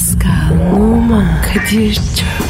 Pascal, Oman, Kadir çok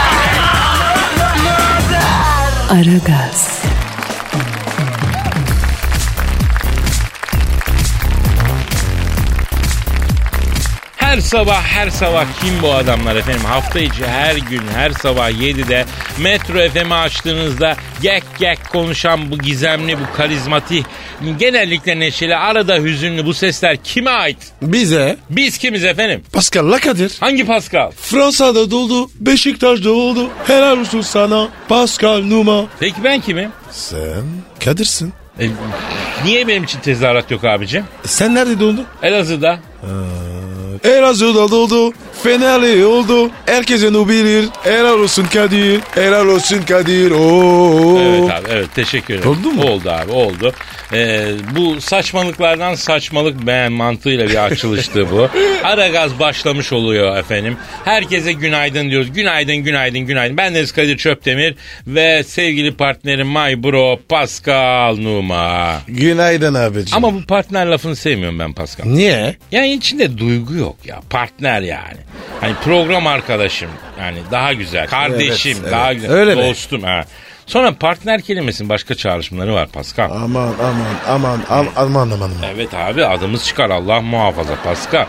Aragaz, Her sabah her sabah kim bu adamlar efendim? Hafta içi her gün her sabah 7'de Metro FM'i açtığınızda gek gek konuşan bu gizemli bu karizmatik genellikle neşeli arada hüzünlü bu sesler kime ait? Bize Biz kimiz efendim? Pascal Kadir. Hangi Pascal? Fransa'da doldu, Beşiktaş'ta oldu. Helal olsun sana. Pascal Numa. Peki ben kimim? Sen Kadir'sin. E, niye benim için tezahürat yok abicim? Sen nerede doldun? Elazığ'da. Elazığ'da doldu. Fenerli oldu. Herkes onu bilir. Helal olsun Kadir. Helal olsun Kadir. Oo. Evet abi evet teşekkür ederim. Oldu mu? Oldu abi oldu. Ee, bu saçmalıklardan saçmalık beğen mantığıyla bir açılıştı bu. Ara gaz başlamış oluyor efendim. Herkese günaydın diyoruz. Günaydın günaydın günaydın. Ben Deniz Kadir Çöptemir ve sevgili partnerim My Bro Pascal Numa. Günaydın abicim. Ama bu partner lafını sevmiyorum ben Pascal. Niye? Yani içinde duygu yok ya. Partner yani. Hani program arkadaşım. Yani daha güzel. Kardeşim Evet, daha evet. güzel. Öyle mi? Dostum ha. Sonra partner kelimesinin başka çağrışımları var Pascal. Aman aman aman aman aman aman. Evet abi adımız çıkar Allah muhafaza Pascal.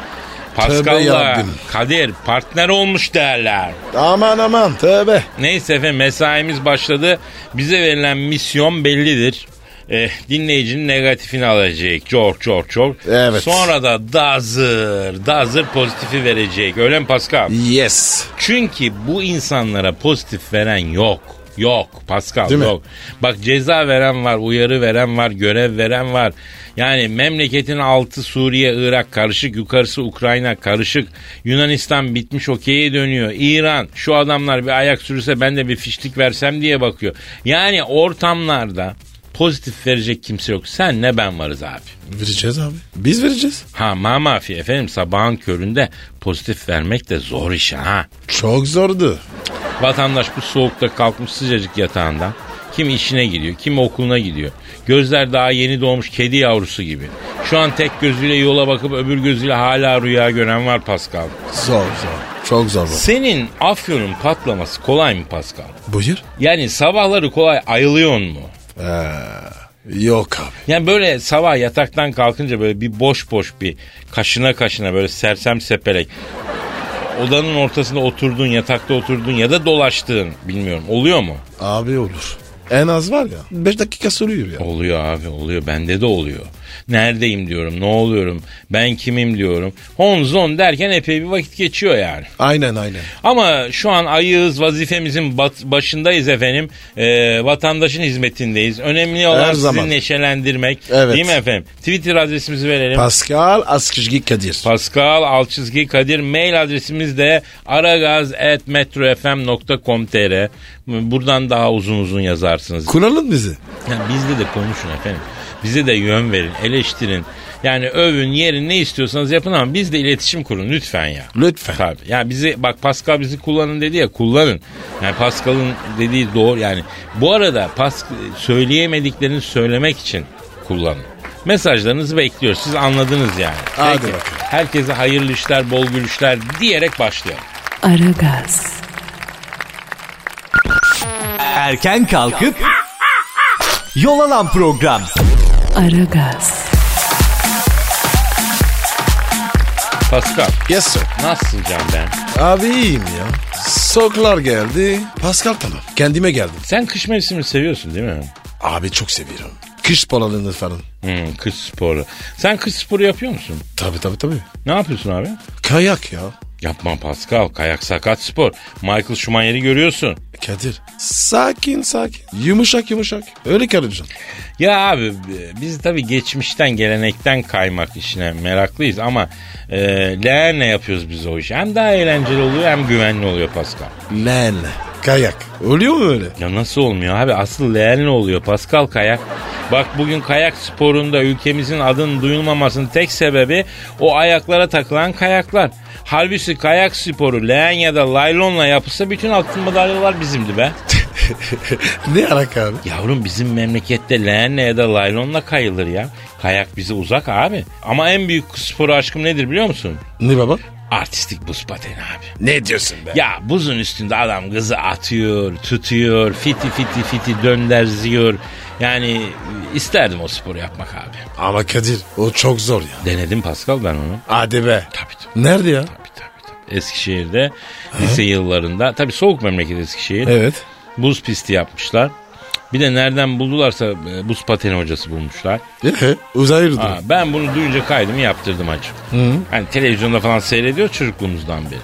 Pascal'la. Kadir partner olmuş derler. Aman aman tövbe. Neyse efendim mesaimiz başladı. Bize verilen misyon bellidir. Eh, dinleyicinin negatifini alacak. Çok çok çok. Evet. Sonra da dazır, dazır pozitifi verecek. Öyle mi Pascal? Yes. Çünkü bu insanlara pozitif veren yok. Yok Pascal Değil mi? yok. Bak ceza veren var, uyarı veren var, görev veren var. Yani memleketin altı Suriye, Irak karışık, yukarısı Ukrayna karışık. Yunanistan bitmiş okey'e dönüyor. İran şu adamlar bir ayak sürürse ben de bir fişlik versem diye bakıyor. Yani ortamlarda pozitif verecek kimse yok. Sen ne ben varız abi. Vereceğiz abi. Biz vereceğiz. Ha mamafi efendim sabahın köründe pozitif vermek de zor iş ha. Çok zordu. Vatandaş bu soğukta kalkmış sıcacık yatağından. Kim işine gidiyor, kim okuluna gidiyor. Gözler daha yeni doğmuş kedi yavrusu gibi. Şu an tek gözüyle yola bakıp öbür gözüyle hala rüya gören var Pascal. Zor zor. Çok zor. bu. Senin afyonun patlaması kolay mı Pascal? Buyur. Yani sabahları kolay ayılıyor mu? Ee, yok abi. Yani böyle sabah yataktan kalkınca böyle bir boş boş bir kaşına kaşına böyle sersem sepelek odanın ortasında oturduğun yatakta oturduğun ya da dolaştığın bilmiyorum oluyor mu? Abi olur. En az var ya 5 dakika sürüyor ya. Oluyor abi oluyor bende de oluyor. Neredeyim diyorum ne oluyorum ben kimim diyorum. Hon zon derken epey bir vakit geçiyor yani. Aynen aynen. Ama şu an ayığız vazifemizin başındayız efendim. Ee, vatandaşın hizmetindeyiz. Önemli olan Her sizi zaman. neşelendirmek. Evet. Değil mi efendim? Twitter adresimizi verelim. Pascal Askışgi Kadir. Pascal Alçızgi Kadir mail adresimiz de aragaz.metrofm.com.tr Buradan daha uzun uzun yazarsınız. Kuralım bizi. Ya bizde de konuşun efendim. Bize de yön verin, eleştirin. Yani övün, yerin ne istiyorsanız yapın ama bizle iletişim kurun lütfen ya. Lütfen. Tabii. Yani bizi bak Pascal bizi kullanın dedi ya kullanın. Yani Pascal'ın dediği doğru yani. Bu arada Pas söyleyemediklerini söylemek için kullanın. Mesajlarınızı bekliyoruz. Siz anladınız yani. Hadi Peki. bakalım. Herkese hayırlı işler, bol gülüşler diyerek başlayalım. Aragaz, Erken kalkıp yol alan program. Aragaz, Pascal Yes sir. nasıl can ben? Abi iyiyim ya. Soklar geldi. Pascal tamam. Kendime geldim. Sen kış mevsimini seviyorsun değil mi? Abi çok seviyorum. Kış sporlarını falan. Hmm, kış sporu. Sen kış sporu yapıyor musun? Tabii tabii tabii. Ne yapıyorsun abi? Kayak ya. Yapma Pascal. Kayak sakat spor. Michael Schumacher'i görüyorsun. Kadir sakin sakin yumuşak yumuşak öyle karacaksın. Ya abi biz tabii geçmişten gelenekten kaymak işine meraklıyız ama e, leğenle yapıyoruz biz o işi. Hem daha eğlenceli oluyor hem güvenli oluyor Pascal. Lan kayak oluyor mu öyle? Ya nasıl olmuyor abi? Asıl leğenle oluyor Pascal kayak. Bak bugün kayak sporunda ülkemizin adının duyulmamasının tek sebebi o ayaklara takılan kayaklar. Halbuki kayak sporu leğen ya da laylonla yapılsa bütün altın madalyalar bizimdi be. ne alaka abi? Yavrum bizim memlekette leğenle ya da laylonla kayılır ya. Kayak bize uzak abi. Ama en büyük spor aşkım nedir biliyor musun? Ne baba? Artistik buz pateni abi. Ne diyorsun be? Ya buzun üstünde adam kızı atıyor, tutuyor, fiti fiti fiti dönderziyor. Yani isterdim o sporu yapmak abi. Ama Kadir o çok zor ya. Denedim Pascal ben onu. Hadi be. Tabii tabii. Nerede ya? Tabii tabii. tabii. Eskişehir'de lise yıllarında tabii soğuk memleket Eskişehir. Evet. Buz pisti yapmışlar. Bir de nereden buldularsa e, buz pateni hocası bulmuşlar. Ee, uzay yurdu. Ben bunu duyunca kaydımı yaptırdım açık. Hani televizyonda falan seyrediyor çocukluğumuzdan beri.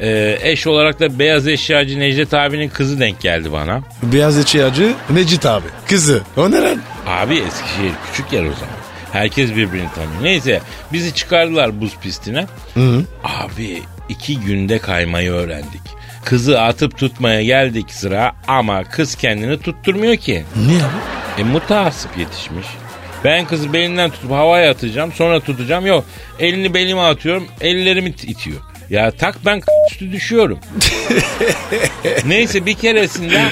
Ee, eş olarak da beyaz eşyacı Necdet abinin kızı denk geldi bana. Beyaz eşyacı Necit abi. Kızı. O ne lan? Abi Eskişehir küçük yer o zaman. Herkes birbirini tanıyor. Neyse bizi çıkardılar buz pistine. Abi iki günde kaymayı öğrendik. Kızı atıp tutmaya geldik sıra ama kız kendini tutturmuyor ki. Niye abi? E mutasip yetişmiş. Ben kızı belinden tutup havaya atacağım sonra tutacağım. Yok elini belime atıyorum ellerimi itiyor. Ya tak ben üstü düşüyorum. Neyse bir keresinde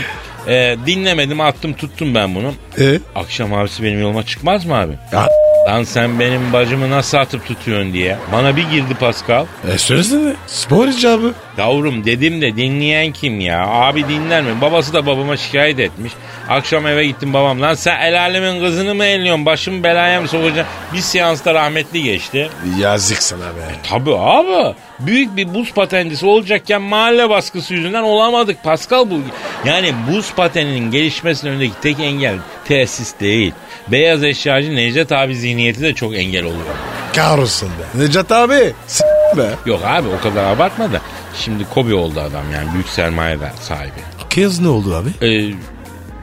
e, dinlemedim attım tuttum ben bunu. E? Akşam abisi benim yoluma çıkmaz mı abi? Ya, Lan sen benim bacımı nasıl atıp tutuyorsun diye. Bana bir girdi Pascal. e söylesene. Spor icabı. Yavrum dedim de dinleyen kim ya? Abi dinler mi? Babası da babama şikayet etmiş. Akşam eve gittim babam. Lan sen el alemin kızını mı elliyorsun? Başımı belaya mı sokacaksın? Bir seansta rahmetli geçti. Yazık sana be. Tabii abi. Büyük bir buz patencisi olacakken mahalle baskısı yüzünden olamadık. Pascal bu. Yani buz pateninin gelişmesinin önündeki tek engel tesis değil. Beyaz eşyacı Necdet abi zihniyeti de çok engel oluyor. Kahrolsun be. Necat abi. S- be. Yok abi o kadar abartma da. Şimdi Kobe oldu adam yani büyük sermaye ver- sahibi. Kız ne oldu abi? Ee,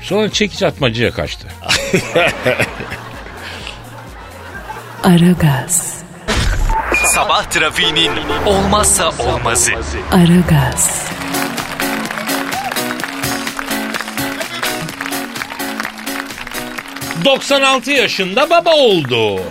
sonra çekiç atmacıya kaçtı. Aragaz, Sabah trafiğinin olmazsa olmazı. Aragaz, 96 yaşında baba oldu.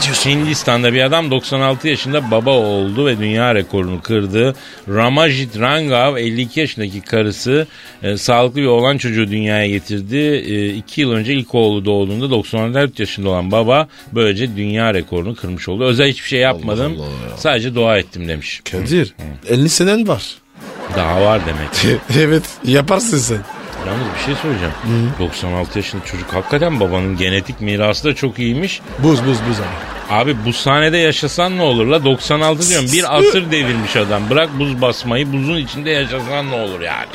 Ne diyorsun? Hindistan'da bir adam 96 yaşında baba oldu ve dünya rekorunu kırdı. Ramajit Rangav 52 yaşındaki karısı e, sağlıklı bir oğlan çocuğu dünyaya getirdi. 2 yıl önce ilk oğlu doğduğunda 94 yaşında olan baba böylece dünya rekorunu kırmış oldu. Özel hiçbir şey yapmadım. Allah Allah. Sadece dua ettim demiş. Kadir. 50 senen var. Daha var demek. evet yaparsın sen. Yalnız bir şey söyleyeceğim. 96 yaşında çocuk hakikaten babanın genetik mirası da çok iyiymiş. Buz buz buz abi. Abi bu sahnede yaşasan ne olur la 96 diyorum bir asır devirmiş adam bırak buz basmayı buzun içinde yaşasan ne olur yani.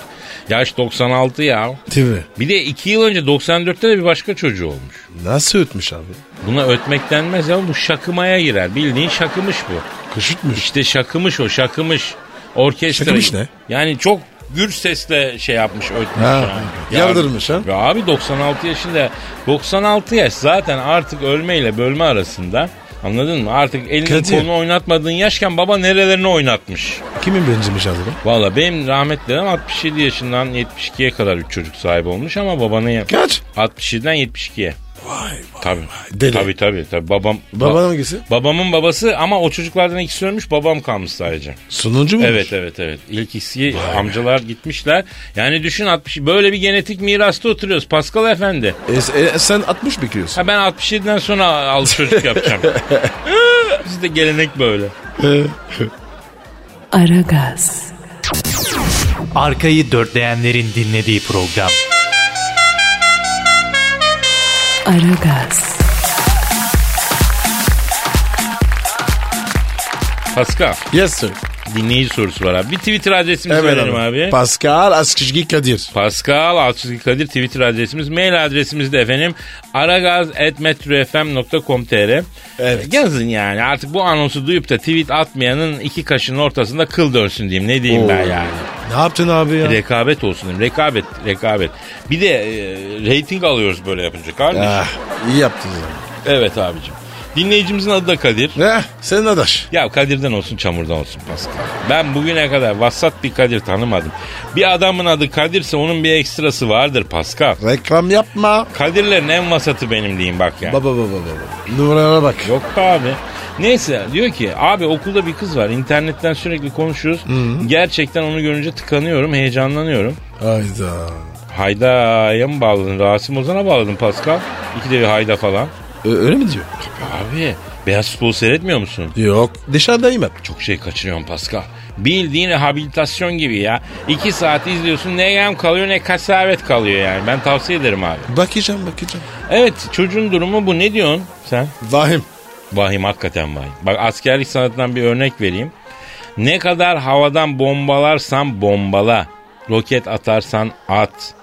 Yaş 96 ya. Mi? Bir de 2 yıl önce 94'te de bir başka çocuğu olmuş. Nasıl ötmüş abi? Buna ötmek denmez ya bu şakımaya girer bildiğin şakımış bu. Kışıtmış. İşte şakımış o şakımış. Orkestra. Şakımış ne? Yani çok gür sesle şey yapmış ötmüş. Ha, yani. Ya- yardırmış ha? Ya abi 96 yaşında 96 yaş zaten artık ölmeyle bölme arasında. Anladın mı? Artık elini Kadir. kolunu oynatmadığın yaşken baba nerelerini oynatmış. Kimin benzemiş acaba? Valla benim rahmetli dedem 67 yaşından 72'ye kadar üç çocuk sahibi olmuş ama babanın Kaç? 67'den 72'ye. Vay vay. Tabii. Deli. Tabii tabii. tabii. Babam, Baban ba- hangisi? babamın babası ama o çocuklardan ikisi ölmüş babam kalmış sadece. Sonuncu mu? Evet evet evet. İlk ikisi amcalar gitmişler. Yani düşün 60 böyle bir genetik mirasta oturuyoruz Pascal Efendi. E, e, sen 60 bekliyorsun. Ha ben 67'den sonra al çocuk yapacağım. Bizde gelenek böyle. Aragaz, Arkayı dörtleyenlerin dinlediği program. Aragaz, Pascal Yes sir. Dinleyici sorusu var abi. Bir Twitter adresimizi Evet verelim abi. Pascal Askışgi Kadir. Pascal Alçızgi Kadir Twitter adresimiz. Mail adresimiz de efendim aragaz.metrofm.com.tr Evet. Yazın yani artık bu anonsu duyup da tweet atmayanın iki kaşının ortasında kıl dönsün diyeyim. Ne diyeyim ben Oo. yani. Ne yaptın abi ya? Rekabet olsun. Rekabet, rekabet. Bir de e, reyting alıyoruz böyle yapınca kardeşim. Ah, iyi yaptın ya. Evet abicim. Dinleyicimizin adı da Kadir. Ne? Senin adaş. Ya Kadir'den olsun çamurdan olsun Pascal. Ben bugüne kadar vasat bir Kadir tanımadım. Bir adamın adı Kadir'se onun bir ekstrası vardır Pascal. Reklam yapma. Kadirlerin en vasatı benim diyeyim bak yani. Baba baba baba. Numarana bak. Yok be abi. Neyse diyor ki abi okulda bir kız var internetten sürekli konuşuyoruz. Gerçekten onu görünce tıkanıyorum heyecanlanıyorum. Hayda. Hayda'ya mı bağladın? Rasim Ozan'a bağladın Pascal. İkide bir hayda falan. Öyle mi diyor? Abi beyaz futbol seyretmiyor musun? Yok. Dışarıdayım hep. Çok şey kaçırıyorsun Pascal. Bildiğin rehabilitasyon gibi ya. İki saat izliyorsun ne yem kalıyor ne kasavet kalıyor yani. Ben tavsiye ederim abi. Bakacağım bakacağım. Evet çocuğun durumu bu. Ne diyorsun sen? Vahim. Vahim hakikaten vahim. Bak askerlik sanatından bir örnek vereyim. Ne kadar havadan bombalarsan bombala. Roket atarsan at.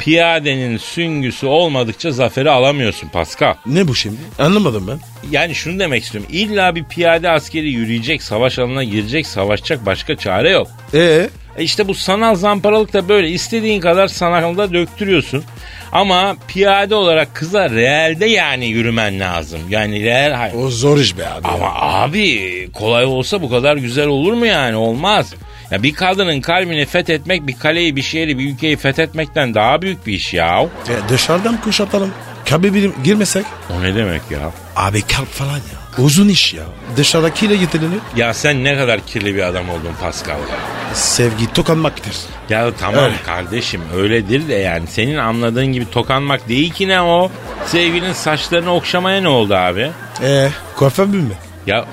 Piyadenin süngüsü olmadıkça zaferi alamıyorsun Pascal. Ne bu şimdi? Anlamadım ben. Yani şunu demek istiyorum. İlla bir piyade askeri yürüyecek, savaş alanına girecek, savaşacak başka çare yok. Ee? E işte bu sanal zamparalık da böyle. istediğin kadar sanalda döktürüyorsun. Ama piyade olarak kıza realde yani yürümen lazım. Yani real hay- O zor iş be abi. Ama abi kolay olsa bu kadar güzel olur mu yani? Olmaz. Ya bir kadının kalbini fethetmek bir kaleyi, bir şehri, bir ülkeyi fethetmekten daha büyük bir iş ya. E, dışarıdan kuşatalım. Kabe birim girmesek. O ne demek ya? Abi kalp falan ya. Uzun iş ya. Dışarıdakiyle getirilir. Ya sen ne kadar kirli bir adam oldun Pascal ya. Sevgi tokanmaktır. Ya tamam Öyle. kardeşim öyledir de yani senin anladığın gibi tokanmak değil ki ne o? Sevgilinin saçlarını okşamaya ne oldu abi? Ee, kuaför mü? Ya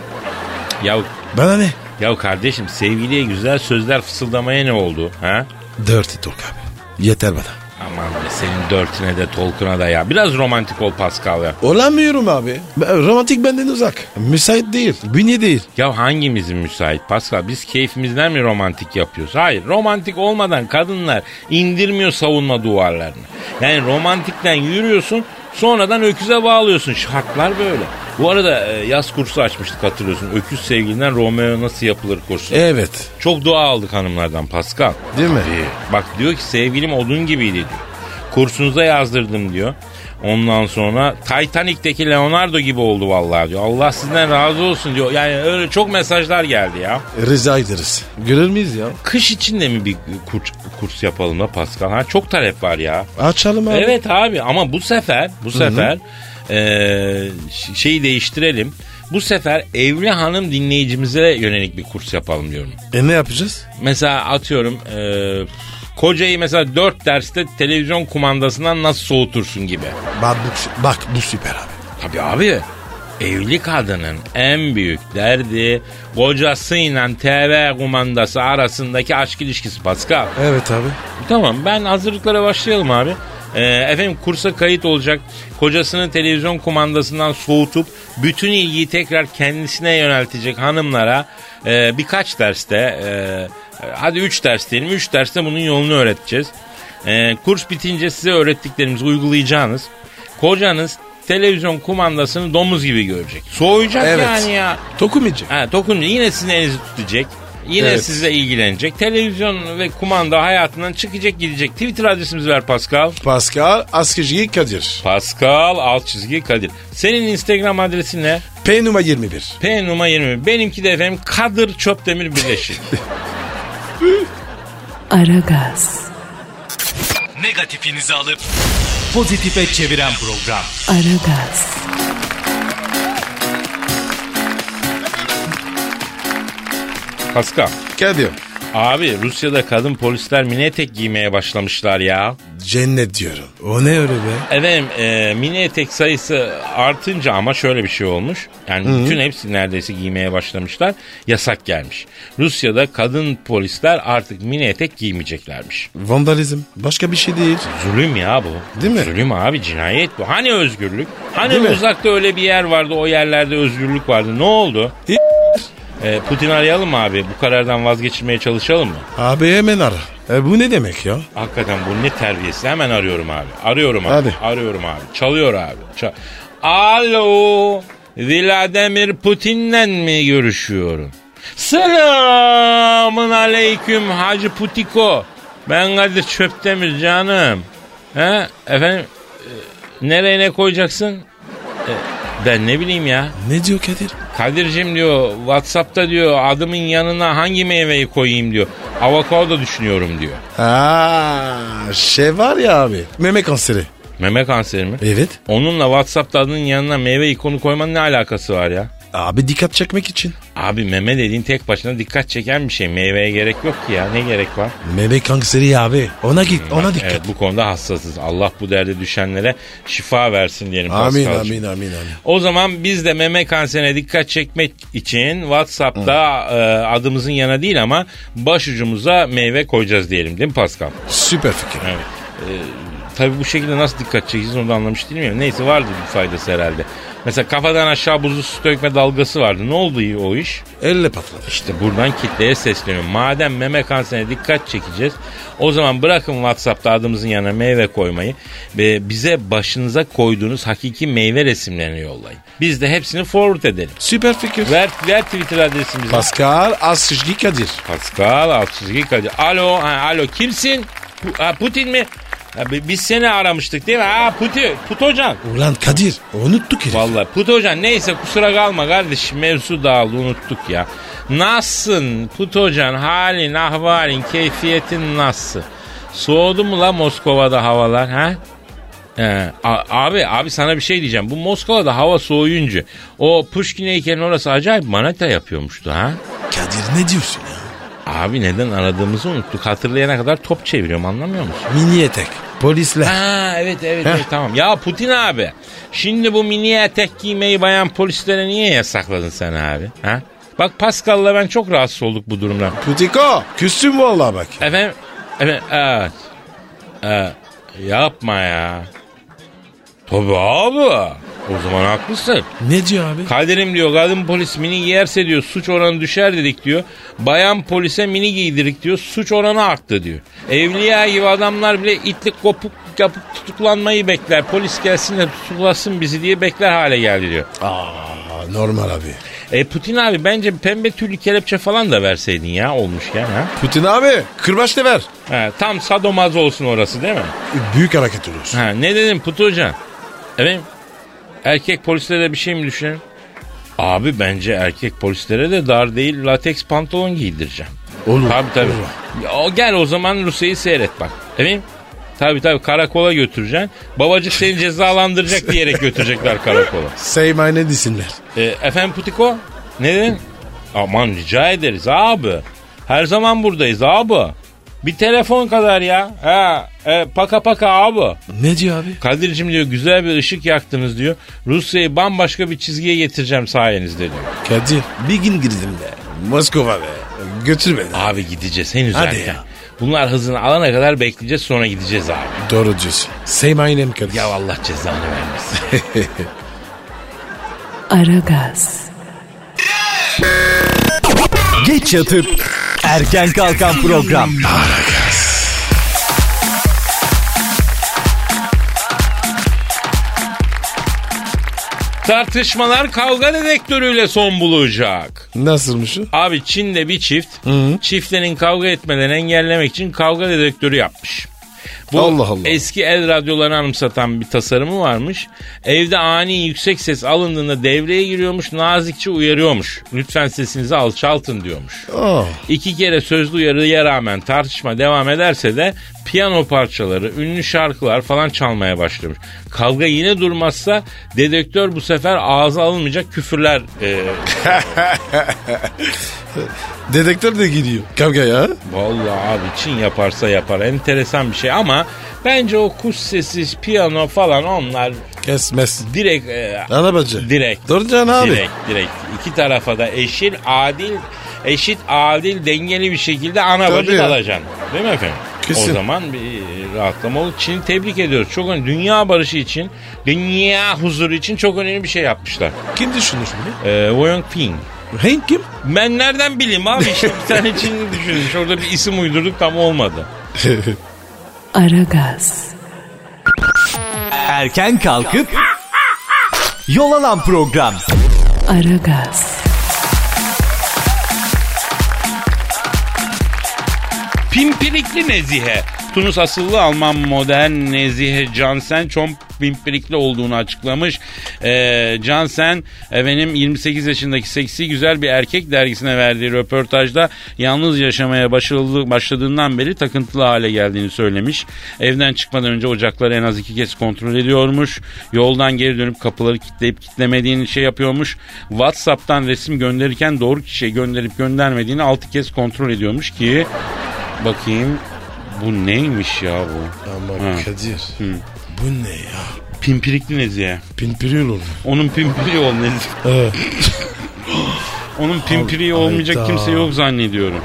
ya Bana ne? Ya kardeşim sevgiliye güzel sözler fısıldamaya ne oldu? Ha? Dirty talk abi. Yeter bana. Aman be senin dörtüne de tolkuna da ya. Biraz romantik ol Pascal ya. Olamıyorum abi. Ben- romantik benden uzak. Müsait değil. Bünye değil. Ya hangimizin müsait Pascal? Biz keyfimizden mi romantik yapıyoruz? Hayır. Romantik olmadan kadınlar indirmiyor savunma duvarlarını. Yani romantikten yürüyorsun sonradan öküze bağlıyorsun. Şartlar böyle. Bu arada e, yaz kursu açmıştık hatırlıyorsun. Öküz sevgilinden Romeo nasıl yapılır kursu. Evet. Çok dua aldık hanımlardan Pascal. Değil mi? Bak diyor ki sevgilim odun gibiydi diyor. Kursunuza yazdırdım diyor. Ondan sonra Titanic'teki Leonardo gibi oldu vallahi diyor. Allah sizden razı olsun diyor. Yani öyle çok mesajlar geldi ya. Rica ederiz. Görür müyüz ya? Kış için de mi bir kurs, kurs yapalım da Pascal? Ha çok talep var ya. Açalım abi. Evet abi ama bu sefer bu sefer ş- şeyi değiştirelim. Bu sefer evli hanım dinleyicimize yönelik bir kurs yapalım diyorum. E ne yapacağız? Mesela atıyorum eee, kocayı mesela dört derste televizyon kumandasından nasıl soğutursun gibi. Bak bu, bak bu süper abi. Tabii abi evli kadının en büyük derdi kocasıyla TV kumandası arasındaki aşk ilişkisi Pascal. Evet abi. Tamam ben hazırlıklara başlayalım abi. Ee, efendim kursa kayıt olacak. Kocasını televizyon kumandasından soğutup bütün ilgiyi tekrar kendisine yöneltecek hanımlara e, birkaç derste e, hadi 3 ders diyelim 3 derste bunun yolunu öğreteceğiz. E, kurs bitince size öğrettiklerimizi uygulayacağınız. Kocanız televizyon kumandasını domuz gibi görecek. Soğuyacak Evet. yani ya. Dokunmayacak. Ha, dokunca yine sizin elinizi tutacak. Yine Evet. sizle ilgilenecek. Televizyon ve kumanda hayatından çıkacak gidecek. Twitter adresimizi ver Pascal. Pascal Askışgi Kadir. Pascal alt çizgi Kadir. Senin Instagram adresin ne? P numara 21. P numara 20. Benimki de efendim Kadir Çöpdemir Birleşik. Aragaz, Negatifinizi alıp pozitife çeviren program. Aragaz, Pascal. Kadir. Abi Rusya'da kadın polisler mini etek giymeye başlamışlar ya. Cennet diyorum. O ne öyle be? Efendim e, mini etek sayısı artınca ama şöyle bir şey olmuş. Yani bütün hepsi neredeyse giymeye başlamışlar. Yasak gelmiş. Rusya'da kadın polisler artık mini etek giymeyeceklermiş. Vandalizm. Başka bir şey değil. Zulüm ya bu. Değil mi? Zulüm abi cinayet bu. Hani özgürlük? Hani Değil mi? uzakta öyle bir yer vardı o yerlerde özgürlük vardı. Ne oldu? Hiç- E, Putin arayalım mı abi? Bu karardan vazgeçirmeye çalışalım mı? Abi hemen ara. E, bu ne demek ya? Hakikaten bu ne terbiyesiz. Hemen arıyorum abi. Arıyorum abi. Hadi. Arıyorum abi. Çalıyor abi. Ça- Alo. Vladimir Putin'le mi görüşüyorum? Selamın aleyküm Hacı Putiko. Ben Kadir Çöptemir canım. He? Efendim e, nereye ne koyacaksın? E, ben ne bileyim ya. Ne diyor Kadir? Kadir'cim diyor Whatsapp'ta diyor adımın yanına hangi meyveyi koyayım diyor. Avokado düşünüyorum diyor. Aa, şey var ya abi. Meme kanseri. Meme kanseri mi? Evet. Onunla Whatsapp'ta adının yanına meyve ikonu koymanın ne alakası var ya? Abi dikkat çekmek için. Abi meme dediğin tek başına dikkat çeken bir şey. Meyveye gerek yok ki ya. Ne gerek var? Meme kanseri abi. Ona git ona dikkat. Evet bu konuda hassasız. Allah bu derde düşenlere şifa versin diyelim. Amin amin amin amin. O zaman biz de meme kanserine dikkat çekmek için WhatsApp'ta e, adımızın yana değil ama başucumuza meyve koyacağız diyelim değil mi Pascal? Süper fikir. Evet. Ee, tabii bu şekilde nasıl dikkat çekeceğiz onu da anlamış değilim ya. Neyse vardı bir faydası herhalde. Mesela kafadan aşağı buzlu su dökme dalgası vardı. Ne oldu iyi o iş? Elle patladı. İşte buradan kitleye sesleniyorum. Madem meme kanserine dikkat çekeceğiz. O zaman bırakın WhatsApp'ta adımızın yanına meyve koymayı. Ve bize başınıza koyduğunuz hakiki meyve resimlerini yollayın. Biz de hepsini forward edelim. Süper fikir. Ver, ver Twitter adresimizi. Pascal Askışgi Kadir. Pascal Altçizgi Kadir. Alo, ha, alo kimsin? Putin mi? Bi- biz seni aramıştık değil mi? Ha Putin, Put hocam. Ulan Kadir unuttuk herif. Vallahi Put hocam neyse kusura kalma kardeşim mevzu dağıldı unuttuk ya. Nasılsın Put hocam halin ahvalin keyfiyetin nasıl? Soğudu mu la Moskova'da havalar ha? A- abi abi sana bir şey diyeceğim. Bu Moskova'da hava soğuyunca o Pushkin heykelin orası acayip maneta yapıyormuştu ha? Kadir ne diyorsun ya? Abi neden aradığımızı unuttuk. Hatırlayana kadar top çeviriyorum anlamıyor musun? Mini etek. Polisler. Ha evet evet, Heh. evet tamam. Ya Putin abi şimdi bu mini etek giymeyi bayan polislere niye yasakladın sen abi? Ha? Bak Pascal'la ben çok rahatsız olduk bu durumdan. Putiko. Küstüm vallahi bak. Efendim, efendim evet. Evet. Yapma ya. Tabii abi. O zaman haklısın. Ne diyor abi? Kadir'im diyor kadın polis mini giyerse diyor suç oranı düşer dedik diyor. Bayan polise mini giydirik diyor suç oranı arttı diyor. Evliya gibi adamlar bile itlik kopuk yapıp tutuklanmayı bekler. Polis gelsin de tutuklasın bizi diye bekler hale geldi diyor. Aa, normal abi. E Putin abi bence pembe tüylü kelepçe falan da verseydin ya olmuşken ha. Putin abi kırbaç da ver. ha tam sadomaz olsun orası değil mi? Büyük hareket olur. Ha, ne dedim Putu Hoca? Efendim? Erkek polislere de bir şey mi düşünelim? Abi bence erkek polislere de dar değil lateks pantolon giydireceğim. Olur. Tabii tabii. olur. Ya, gel o zaman Rusya'yı seyret bak. Efendim? Tabii tabii karakola götüreceksin. Babacık seni cezalandıracak diyerek götürecekler karakola. Say my name desinler. E, efendim Putiko? Ne dedin? Aman rica ederiz abi. Her zaman buradayız abi. Bir telefon kadar ya. Ha, e, paka paka abi. Ne diyor abi? Kadir'cim diyor güzel bir ışık yaktınız diyor. Rusya'yı bambaşka bir çizgiye getireceğim sayenizde diyor. Kadir bir gün girdim be. Moskova be. Götür beni. Abi gideceğiz henüz Hadi erken. ya. Bunlar hızını alana kadar bekleyeceğiz sonra gideceğiz abi. Doğru diyorsun. My name Kadir. Ya Allah cezanı vermesin. Aragaz, Geç yatıp erken kalkan program. Tartışmalar kavga dedektörüyle son bulacak. Nasılmış o? Abi Çin'de bir çift çiftlerin kavga etmelerini engellemek için kavga dedektörü yapmış. Bu Allah Allah. eski el radyolarını anımsatan bir tasarımı varmış. Evde ani yüksek ses alındığında devreye giriyormuş, nazikçe uyarıyormuş. Lütfen sesinizi alçaltın diyormuş. Aa, İki kere sözlü uyarıya rağmen tartışma devam ederse de piyano parçaları, ünlü şarkılar falan çalmaya başlamış. Kavga yine durmazsa dedektör bu sefer ağza alınmayacak küfürler e, dedektör de gidiyor. Kavga ya. Vallahi abi Çin yaparsa yapar. Enteresan bir şey ama bence o kuş sesi, piyano falan onlar Kesmez. direkt e, Arabacı. direkt Duracaksın abi. direkt direkt iki tarafa da eşit adil eşit adil dengeli bir şekilde ana bacı dalacaksın. Değil mi efendim? Kesin. O zaman bir rahatlama olur. Çin'i tebrik ediyoruz. Çok önemli. Dünya barışı için, dünya huzuru için çok önemli bir şey yapmışlar. Kim düşünmüş bunu? Ee, Wang Ping. Hank kim? Ben nereden bileyim abi işte bir tane Çinli düşünmüş. Orada bir isim uydurduk tam olmadı. Aragaz, Erken kalkıp yol alan program. Aragaz, Pimpirikli Nezihe. Tunus asıllı Alman modern Nezihe Cansen çok pimpirikli olduğunu açıklamış. Ee, Cansen efendim 28 yaşındaki seksi güzel bir erkek dergisine verdiği röportajda yalnız yaşamaya başladı, başladığından beri takıntılı hale geldiğini söylemiş. Evden çıkmadan önce ocakları en az iki kez kontrol ediyormuş. Yoldan geri dönüp kapıları kilitleyip kitlemediğini şey yapıyormuş. Whatsapp'tan resim gönderirken doğru kişiye gönderip göndermediğini altı kez kontrol ediyormuş ki Bakayım bu neymiş ya bu? Ama Ha. Kadir. Bu ne ya? Pimpirikli Nezihe. Pimpiril oldu. Onun pimpiri ol Nezihe. Evet. Onun pimpiriği Hayda. olmayacak kimse yok zannediyorum.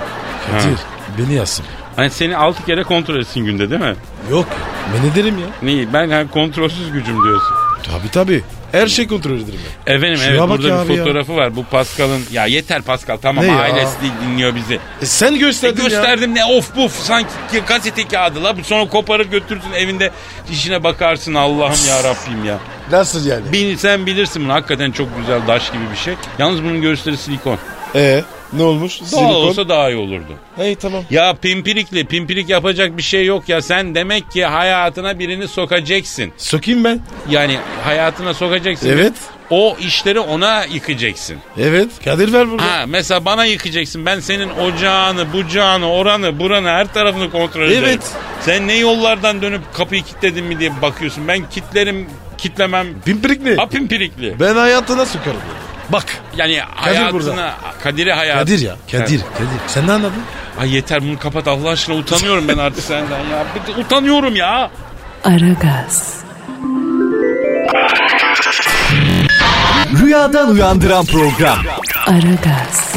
Kadir Ha. beni yazsın. Hani seni altı kere kontrol etsin günde değil mi? Yok ben ederim ya. Neyi? Ben hani kontrolsüz gücüm diyorsun. Tabi tabi. Her şey kontrol ederim ben. Efendim Şuna evet bak burada ya bir abi ya. fotoğrafı var. Bu Pascal'ın ya yeter Pascal tamam Ne ya? ailesi değil dinliyor bizi. E sen E, gösterdin ya. gösterdim ne of buf sanki gazete kağıdı la. Bu Sonra koparır götürürsün evinde işine bakarsın Allah'ım ya Rabbim ya. Nasıl yani? Bil, sen bilirsin bunu hakikaten çok güzel daş gibi bir şey. Yalnız bunun göğüsleri silikon. Ee ne olmuş? Doğal Silikon. olsa daha iyi olurdu. Hey tamam. Ya pimpirikli pimpirik yapacak bir şey yok ya. Sen demek ki hayatına birini sokacaksın. Sokayım ben. Yani hayatına sokacaksın. Evet. O işleri ona yıkacaksın. Evet. Kadir ver burada. Ha mesela bana yıkacaksın. Ben senin ocağını, bucağını, oranı, buranı her tarafını kontrol ederim. Evet. Sen ne yollardan dönüp kapıyı kilitledin mi diye bakıyorsun. Ben kitlerim, kitlemem. Pimpirikli. Ha pimpirikli. Ben hayatına sokarım. Bak. Yani Kadir hayatına, burada. Kadir'i hayat. Kadir ya. Kadir. Kadir. Sen ne anladın? Ay yeter bunu kapat Allah aşkına utanıyorum ben artık senden ya. Utanıyorum ya. Aragaz, Rüyadan uyandıran program. Aragaz,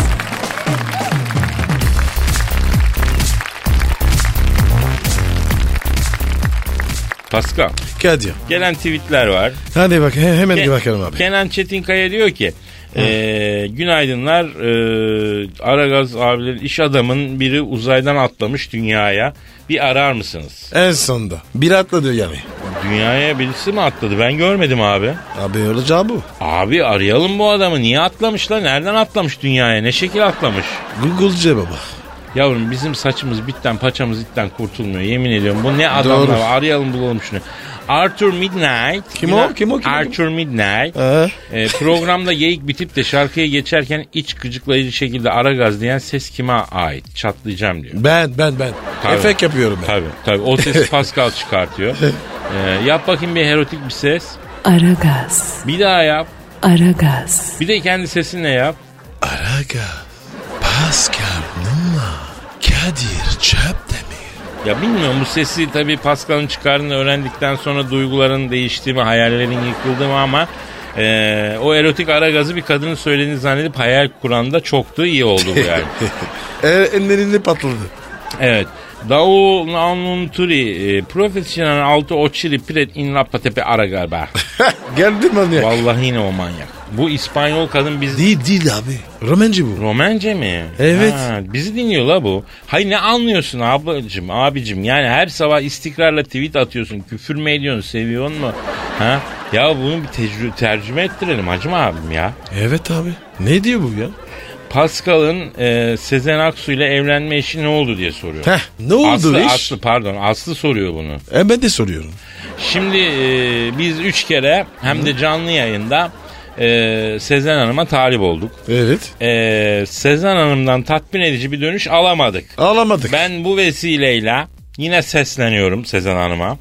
Pascal Kadir. gelen tweetler var. Hadi bak he- hemen Ke- bir bakalım abi. Kenan Çetinkaya diyor ki e, günaydınlar e, Aragaz abilerin iş adamın biri uzaydan atlamış dünyaya bir arar mısınız? En sonunda. Bir atladı yani. Dünyaya birisi mi atladı ben görmedim abi. Abi olacağı bu. Abi arayalım bu adamı niye atlamış lan nereden atlamış dünyaya ne şekil atlamış? Google'ce baba. Yavrum bizim saçımız bitten paçamız itten kurtulmuyor yemin ediyorum bu ne adamlar Doğru. arayalım bulalım şunu. Arthur Midnight. Kim o? Kim o? Kim o? Arthur Midnight. Ee? E, programda geyik bitip de şarkıya geçerken iç gıcıklayıcı şekilde ara gaz diyen ses kime ait? Çatlayacağım diyor. Ben ben ben. Tabii. Efekt yapıyorum ben. Tabii tabii o sesi Pascal çıkartıyor. E, yap bakayım bir erotik bir ses. Aragaz, Bir daha yap. Aragaz, Bir de kendi sesinle yap. Araga. Pascal Numa. Kadir Çöptemir. Ya bilmiyorum bu sesi tabii Pascal'ın çıkardığını öğrendikten sonra duyguların değiştiği mi, hayallerin yıkıldığı mı ama e, o erotik ara gazı bir kadının söylediğini zannedip hayal kuran da çok da iyi oldu bu yani. e, ellerinde patladı. Evet. Dau Nanunturi, e, profesyonel altı oçili pret in Tepe ara galiba. Geldi manyak. Vallahi yine o manyak. Bu İspanyol kadın biz... Değil değil abi. Romanci bu. Romence mi? Evet. Ha, bizi dinliyor la bu. Hayır ne anlıyorsun ablacım, abicim? Yani her sabah istikrarla tweet atıyorsun, küfür mü ediyorsun, seviyor mu? Ha? Ya bunu bir tecrü- tercüme ettirelim hacım abim ya. Evet abi. Ne diyor bu ya? Pascal'ın e, Sezen Aksu ile evlenme işi ne oldu diye soruyor. Heh ne oldu Aslı, iş? Aslı pardon Aslı soruyor bunu. E ben de soruyorum. Şimdi e, biz üç kere hem de canlı yayında e, Sezen Hanım'a talip olduk. Evet. E, Sezen Hanım'dan tatmin edici bir dönüş alamadık. Ağlamadık. Ben bu vesileyle yine sesleniyorum Sezen Hanım'a.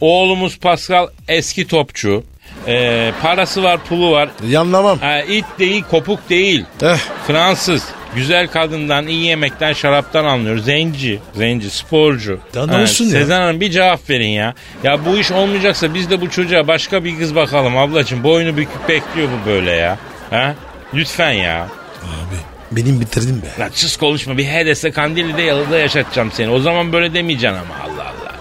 Oğlumuz Pascal eski topçu. E, parası var pulu var. Yanlamam. E, it değil kopuk değil. Eh. Fransız. Güzel kadından, iyi yemekten, şaraptan anlıyor. Zenci, zenci, sporcu. Daha ne olsun ya? Sezen Hanım bir cevap verin ya. Ya bu iş olmayacaksa biz de bu çocuğa başka bir kız bakalım ablacığım. Boynu büküp bekliyor bu böyle ya. Ha? Lütfen ya. Abi benim bitirdim be. Lan sus konuşma bir HDS Kandilli'de yalıda yaşatacağım seni. O zaman böyle demeyeceksin ama Allah Allah.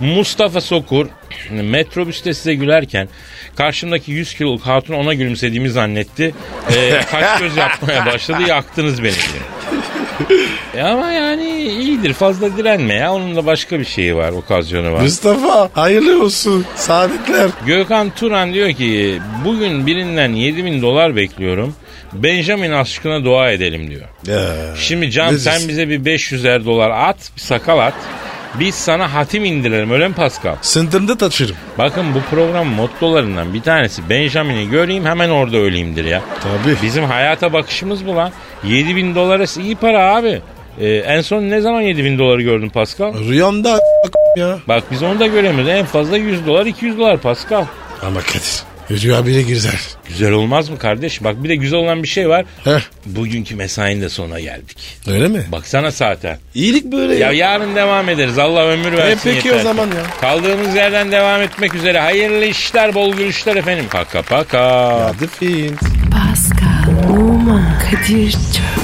Mustafa Sokur Metrobüste size gülerken karşımdaki 100 kiloluk hatun ona gülümsediğimi zannetti. Ee, kaç göz yapmaya başladı yaktınız beni diye. E ama yani iyidir fazla direnme ya. Onun da başka bir şeyi var, okazyonu var. Mustafa hayırlı olsun. Saadetler. Gökhan Turan diyor ki bugün birinden 7000 dolar bekliyorum. Benjamin aşkına dua edelim diyor. Ya, Şimdi Can sen bize bir 500'er dolar at, bir sakal at. Biz sana hatim indirelim öyle mi Pascal? Sınırda taşırım. Bakın bu program mottolarından bir tanesi Benjamin'i göreyim hemen orada öleyimdir ya. Tabii. Bizim hayata bakışımız bu lan. 7000 dolara iyi para abi. Ee, en son ne zaman 7000 doları gördün Pascal? Rüyamda ya. Bak biz onu da göremiyoruz. En fazla 100 dolar 200 dolar Pascal. Ama Kadir. Rüya bile güzel. Güzel olmaz mı kardeş? Bak bir de güzel olan bir şey var. Heh. Bugünkü mesainin de sonuna geldik. Öyle mi? Baksana saate. İyilik böyle Ya ya. yarın devam ederiz. Allah ömür versin E peki yeter. o zaman ya. Kaldığımız yerden devam etmek üzere. Hayırlı işler, bol gülüşler efendim. Paka paka. Hadi. Pascal, Oman, Kadir çok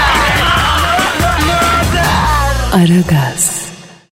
Aragaz.